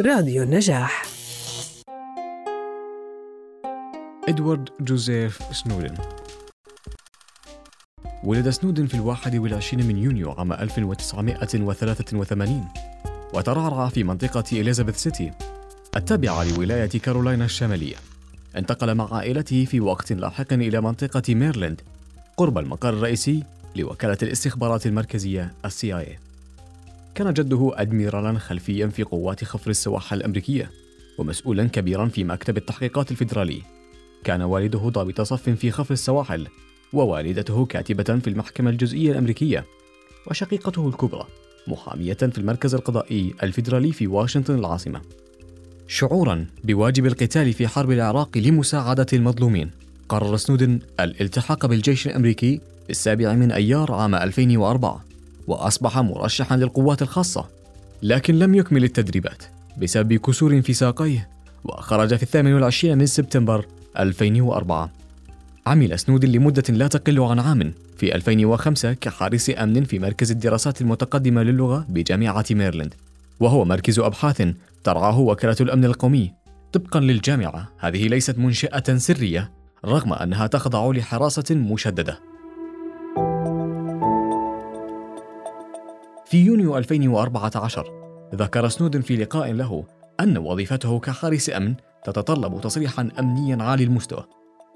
راديو النجاح. إدوارد جوزيف سنودن. ولد سنودن في الواحد والعشرين من يونيو عام 1983 وترعرع في منطقة إليزابيث سيتي التابعة لولاية كارولاينا الشمالية. انتقل مع عائلته في وقت لاحق إلى منطقة ميرلاند قرب المقر الرئيسي لوكالة الاستخبارات المركزية CIA كان جده أدميرالا خلفيا في قوات خفر السواحل الأمريكية ومسؤولا كبيرا في مكتب التحقيقات الفيدرالي. كان والده ضابط صف في خفر السواحل ووالدته كاتبة في المحكمة الجزئية الأمريكية وشقيقته الكبرى محامية في المركز القضائي الفيدرالي في واشنطن العاصمة. شعورا بواجب القتال في حرب العراق لمساعدة المظلومين قرر سنودن الالتحاق بالجيش الأمريكي في السابع من أيار عام 2004 وأصبح مرشحا للقوات الخاصة. لكن لم يكمل التدريبات بسبب كسور في ساقيه وخرج في الثامن والعشرين من سبتمبر 2004 عمل سنودن لمدة لا تقل عن عام في 2005 كحارس أمن في مركز الدراسات المتقدمة للغة بجامعة ميرلاند وهو مركز أبحاث ترعاه وكالة الأمن القومي. طبقا للجامعة هذه ليست منشأة سرية رغم أنها تخضع لحراسة مشددة. في يونيو 2014 ذكر سنودن في لقاء له أن وظيفته كحارس أمن تتطلب تصريحا أمنيا عالي المستوى.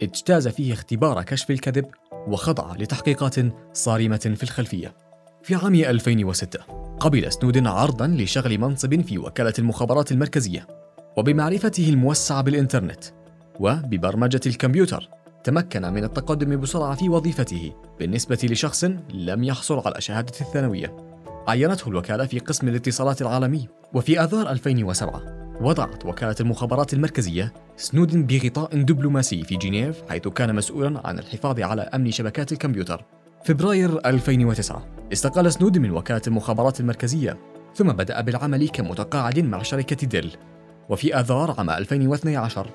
اجتاز فيه اختبار كشف الكذب وخضع لتحقيقات صارمة في الخلفية. في عام 2006 قبل سنودن عرضا لشغل منصب في وكالة المخابرات المركزية وبمعرفته الموسعة بالإنترنت وببرمجة الكمبيوتر تمكن من التقدم بسرعة في وظيفته بالنسبة لشخص لم يحصل على شهادة الثانوية. عينته الوكالة في قسم الاتصالات العالمي. وفي آذار 2007 وضعت وكالة المخابرات المركزية سنودن بغطاء دبلوماسي في جنيف حيث كان مسؤولا عن الحفاظ على أمن شبكات الكمبيوتر. فبراير 2009 استقال سنودن من وكالة المخابرات المركزية ثم بدأ بالعمل كمتقاعد مع شركة ديل. وفي آذار عام 2012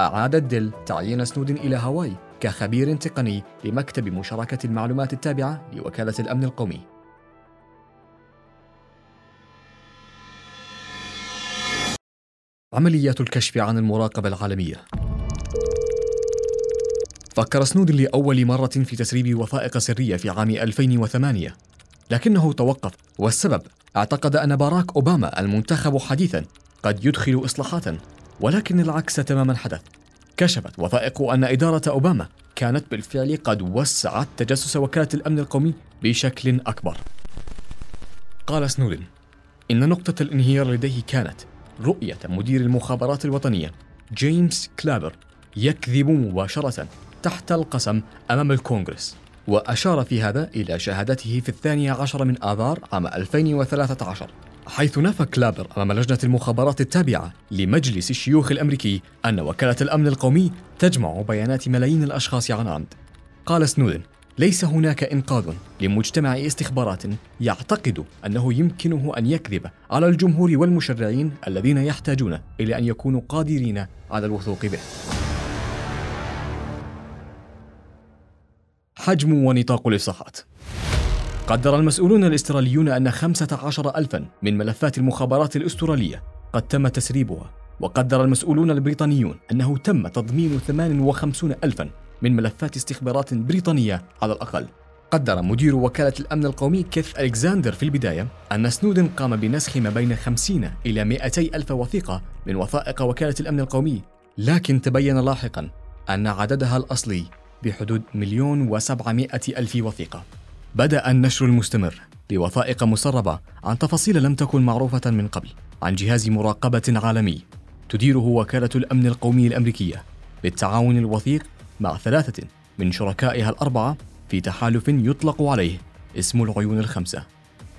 أعادت ديل تعيين سنودن إلى هاواي كخبير تقني لمكتب مشاركة المعلومات التابعة لوكالة الأمن القومي. عمليات الكشف عن المراقبة العالمية. فكر سنودن لأول مرة في تسريب وثائق سرية في عام 2008 لكنه توقف والسبب اعتقد أن باراك أوباما المنتخب حديثا قد يدخل إصلاحات ولكن العكس تماما حدث. كشفت وثائق أن إدارة أوباما كانت بالفعل قد وسعت تجسس وكالة الأمن القومي بشكل أكبر. قال سنودن إن نقطة الانهيار لديه كانت رؤية مدير المخابرات الوطنية جيمس كلابر يكذب مباشرة تحت القسم أمام الكونغرس وأشار في هذا إلى شهادته في الثانية عشر من آذار عام 2013 حيث نفى كلابر أمام لجنة المخابرات التابعة لمجلس الشيوخ الأمريكي أن وكالة الأمن القومي تجمع بيانات ملايين الأشخاص عن عمد. قال سنودن ليس هناك إنقاذ لمجتمع استخبارات يعتقد أنه يمكنه أن يكذب على الجمهور والمشرعين الذين يحتاجون إلى أن يكونوا قادرين على الوثوق به. حجم ونطاق الإفصاحات قدر المسؤولون الإستراليون أن 15 ألفا من ملفات المخابرات الأسترالية قد تم تسريبها وقدر المسؤولون البريطانيون أنه تم تضمين 58 ألفا من ملفات استخبارات بريطانية على الأقل. قدر مدير وكالة الأمن القومي كيث ألكساندر في البداية أن سنودن قام بنسخ ما بين 50 إلى 200 ألف وثيقة من وثائق وكالة الأمن القومي. لكن تبين لاحقا أن عددها الأصلي بحدود مليون وسبعمائة ألف وثيقة. بدأ النشر المستمر بوثائق مسربة عن تفاصيل لم تكن معروفة من قبل عن جهاز مراقبة عالمي تديره وكالة الأمن القومي الأمريكية بالتعاون الوثيق مع ثلاثة من شركائها الأربعة في تحالف يطلق عليه اسم العيون الخمسة.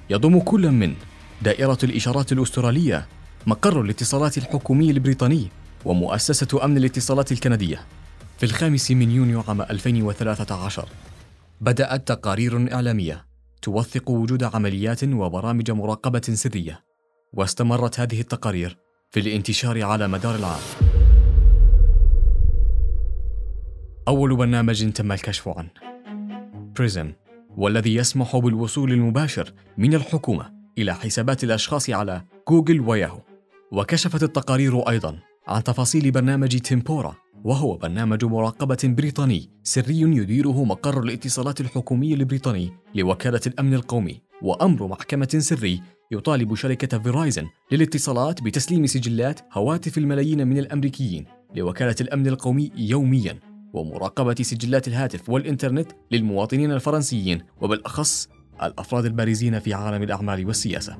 يضم كل من دائرة الإشارات الأسترالية مقر الاتصالات الحكومي البريطاني ومؤسسة أمن الاتصالات الكندية. في الخامس من يونيو عام 2013 بدأت تقارير إعلامية توثق وجود عمليات وبرامج مراقبة سرية. واستمرت هذه التقارير في الانتشار على مدار العام. أول برنامج تم الكشف عنه. بريزم والذي يسمح بالوصول المباشر من الحكومة إلى حسابات الأشخاص على جوجل وياهو. وكشفت التقارير أيضا عن تفاصيل برنامج تيمبورا وهو برنامج مراقبة بريطاني سري يديره مقر الاتصالات الحكومي البريطاني لوكالة الأمن القومي وأمر محكمة سري يطالب شركة فيرايزن للاتصالات بتسليم سجلات هواتف الملايين من الأمريكيين لوكالة الأمن القومي يومياً. ومراقبة سجلات الهاتف والإنترنت للمواطنين الفرنسيين وبالأخص الأفراد البارزين في عالم الأعمال والسياسة.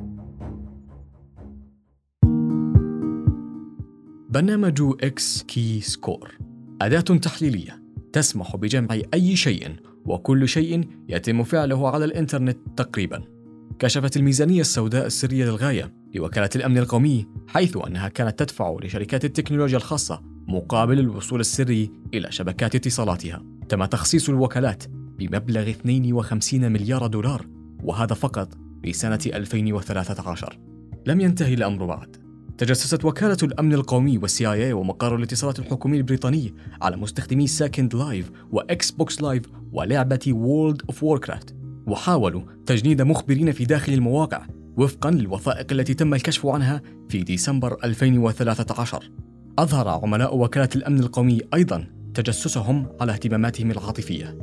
برنامج XKeyscore أداة تحليلية تسمح بجمع أي شيء وكل شيء يتم فعله على الإنترنت تقريباً. كشفت الميزانية السوداء السرية للغاية لوكالة الأمن القومي حيث أنها كانت تدفع لشركات التكنولوجيا الخاصة مقابل الوصول السري إلى شبكات اتصالاتها. تم تخصيص الوكالات بمبلغ 52 مليار دولار وهذا فقط في سنة 2013 لم ينتهي الأمر بعد. تجسست وكالة الأمن القومي وال CIA ومقر الاتصالات الحكومي البريطاني على مستخدمي Second Life و Xbox Live ولعبة World of Warcraft وحاولوا تجنيد مخبرين في داخل المواقع وفقا للوثائق التي تم الكشف عنها في ديسمبر 2013 أظهر عملاء وكالة الأمن القومي أيضا تجسسهم على اهتماماتهم العاطفية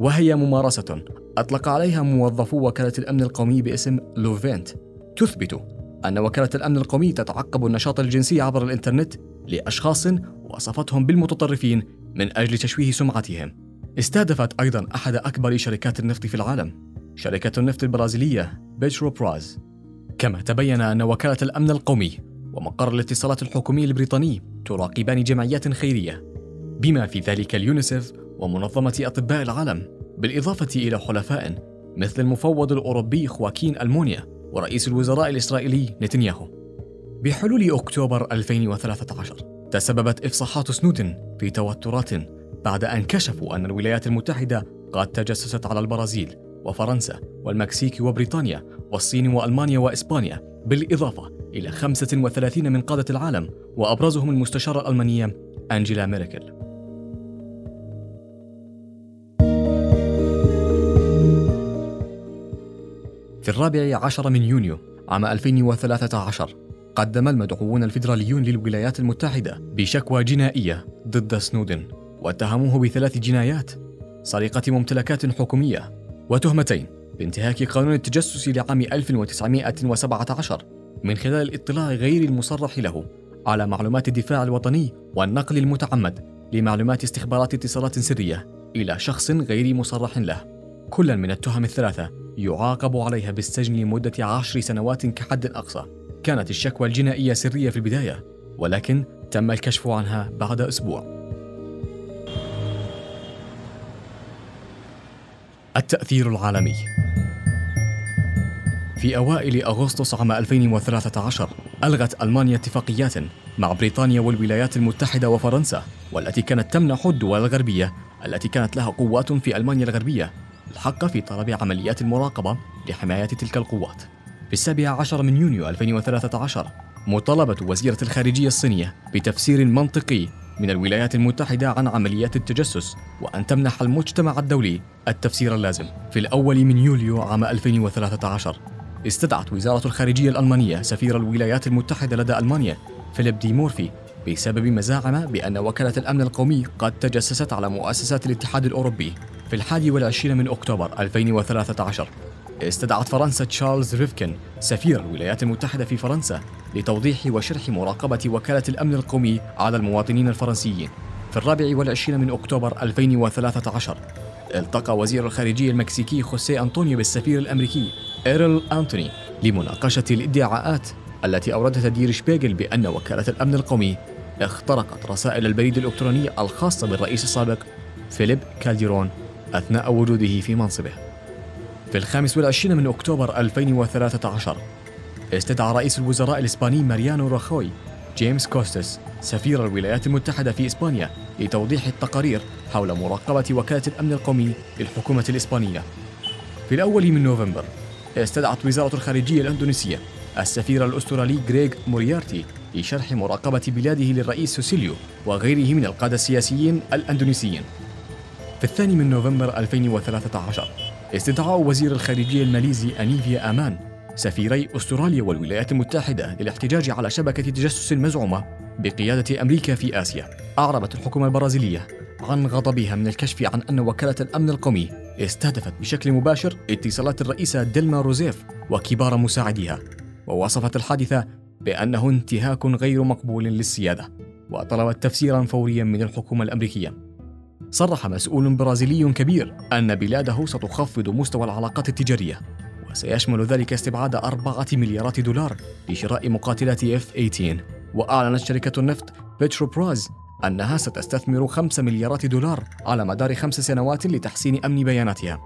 وهي ممارسة أطلق عليها موظفو وكالة الأمن القومي باسم LOVEINT. تثبت أن وكالة الأمن القومي تتعقب النشاط الجنسي عبر الإنترنت لأشخاص وصفتهم بالمتطرفين من أجل تشويه سمعتهم. استهدفت أيضا أحد أكبر شركات النفط في العالم شركة النفط البرازيلية بيتروبراز. كما تبين أن وكالة الأمن القومي ومقر الاتصالات الحكومي البريطاني تراقبان جمعيات خيرية. بما في ذلك اليونيسف ومنظمة أطباء العالم بالإضافة إلى حلفاء مثل المفوض الأوروبي خواكين ألمونيا ورئيس الوزراء الإسرائيلي نتنياهو. بحلول أكتوبر 2013 تسببت إفصاحات سنودن في توترات بعد أن كشفوا أن الولايات المتحدة قد تجسست على البرازيل وفرنسا والمكسيك وبريطانيا والصين وألمانيا وإسبانيا بالإضافة إلى 35 من قادة العالم وأبرزهم المستشارة الألمانية أنجيلا ميركل. في الرابع عشر من يونيو عام 2013 قدم المدعوون الفيدراليون للولايات المتحدة بشكوى جنائية ضد سنودن واتهموه بثلاث جنايات سرقة ممتلكات حكومية وتهمتين بانتهاك قانون التجسس لعام 1917 من خلال الاطلاع غير المصرح له على معلومات الدفاع الوطني والنقل المتعمد لمعلومات استخبارات اتصالات سرية إلى شخص غير مصرح له. كلا من التهم الثلاثة يعاقب عليها بالسجن لمدة عشر سنوات كحد أقصى. كانت الشكوى الجنائية سرية في البداية ولكن تم الكشف عنها بعد أسبوع. التأثير العالمي. في أوائل أغسطس عام 2013 ألغت ألمانيا اتفاقيات مع بريطانيا والولايات المتحدة وفرنسا والتي كانت تمنح الدول الغربية التي كانت لها قوات في ألمانيا الغربية الحق في طلب عمليات المراقبة لحماية تلك القوات. في السابع عشر من يونيو 2013 مطالبة وزيرة الخارجية الصينية بتفسير منطقي من الولايات المتحدة عن عمليات التجسس وأن تمنح المجتمع الدولي التفسير اللازم. في الأول من يوليو عام 2013 استدعت وزارة الخارجية الألمانية سفير الولايات المتحدة لدى ألمانيا فيليب دي مورفي بسبب مزاعم بأن وكالة الأمن القومي قد تجسست على مؤسسات الاتحاد الأوروبي في الحادي والعشرين من أكتوبر 2013 استدعت فرنسا تشارلز ريفكن سفير الولايات المتحدة في فرنسا لتوضيح وشرح مراقبة وكالة الأمن القومي على المواطنين الفرنسيين. في الرابع والعشرين من أكتوبر 2013 التقى وزير الخارجية المكسيكي خوسيه أنطونيو بالسفير الأمريكي إيرل أنتوني لمناقشة الإدعاءات التي أوردها دير شبيغل بأن وكالة الأمن القومي اخترقت رسائل البريد الإلكتروني الخاصة بالرئيس السابق فيليب كالديرون أثناء وجوده في منصبه. في الخامس والعشرين من أكتوبر 2013 استدعى رئيس الوزراء الإسباني ماريانو راخوي جيمس كوستس سفير الولايات المتحدة في إسبانيا لتوضيح التقارير حول مراقبة وكالة الأمن القومي للحكومة الإسبانية. في الأول من نوفمبر استدعت وزارة الخارجية الأندونيسية السفير الأسترالي غريغ موريارتي لشرح مراقبة بلاده للرئيس سوسيليو وغيره من القادة السياسيين الأندونيسيين. في الثاني من نوفمبر 2013 استدعاء وزير الخارجية الماليزي أنيفيا أمان سفيري أستراليا والولايات المتحدة للاحتجاج على شبكة تجسس مزعومة بقيادة أمريكا في آسيا أعربت الحكومة البرازيلية عن غضبها من الكشف عن أن وكالة الأمن القومي استهدفت بشكل مباشر اتصالات الرئيسة ديلما روزيف وكبار مساعديها ووصفت الحادثة بأنه انتهاك غير مقبول للسيادة وطلبت تفسيرا فوريا من الحكومة الأمريكية. صرح مسؤول برازيلي كبير أن بلاده ستخفض مستوى العلاقات التجارية وسيشمل ذلك استبعاد أربعة مليارات دولار لشراء مقاتلات F-18. وأعلنت شركة النفط بتروبراز أنها ستستثمر 5 مليارات دولار على مدار خمس سنوات لتحسين أمن بياناتها.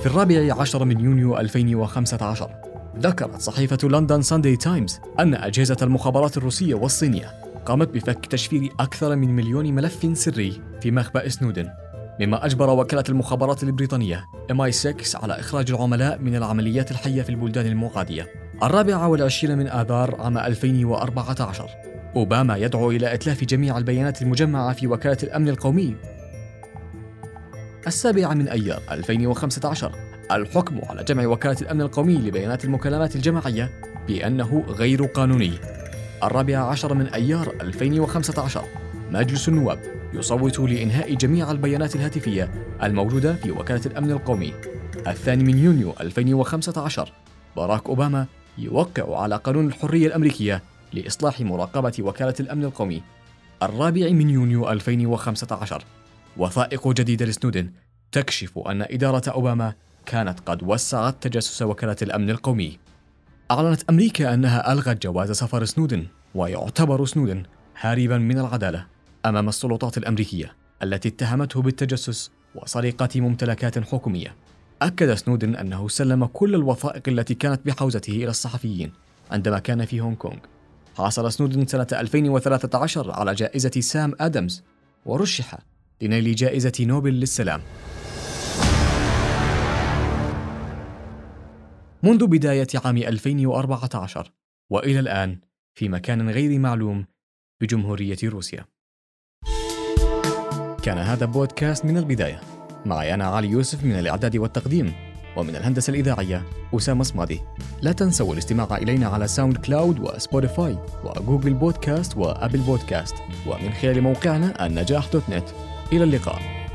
في الرابع عشر من يونيو 2015 ذكرت صحيفة لندن ساندي تايمز أن أجهزة المخابرات الروسية والصينية قامت بفك تشفير أكثر من مليون ملف سري في مخبأ سنودن مما أجبر وكالة المخابرات البريطانية MI6 على إخراج العملاء من العمليات الحية في البلدان المعادية الرابع والعشرين من آذار عام 2014 أوباما يدعو إلى إتلاف جميع البيانات المجمعة في وكالة الأمن القومي. السابع من أيار 2015 الحكم على جمع وكالة الأمن القومي لبيانات المكالمات الجماعية بأنه غير قانوني. الرابع عشر من أيار 2015 مجلس النواب يصوت لإنهاء جميع البيانات الهاتفية الموجودة في وكالة الأمن القومي. الثاني من يونيو 2015 باراك أوباما يوقع على قانون الحرية الأمريكية لإصلاح مراقبة وكالة الأمن القومي الرابع من يونيو 2015 وثائق جديدة لسنودن تكشف أن إدارة أوباما كانت قد وسعت تجسس وكالة الأمن القومي. أعلنت أمريكا أنها ألغت جواز سفر سنودن ويعتبر سنودن هاربا من العدالة أمام السلطات الأمريكية التي اتهمته بالتجسس وسرقة ممتلكات حكومية. أكد سنودن أنه سلم كل الوثائق التي كانت بحوزته إلى الصحفيين عندما كان في هونغ كونغ. حصل سنودن سنة 2013 على جائزة سام آدمز ورشح لنيل جائزة نوبل للسلام. منذ بداية عام 2014 وإلى الآن في مكان غير معلوم بجمهورية روسيا. كان هذا بودكاست من البداية. معي أنا علي يوسف من الإعداد والتقديم ومن الهندسة الإذاعية أسامة صمادي. لا تنسوا الاستماع إلينا على SoundCloud و Spotify و Google Podcast و Apple Podcast ومن خلال موقعنا النجاح dot net. إلى اللقاء.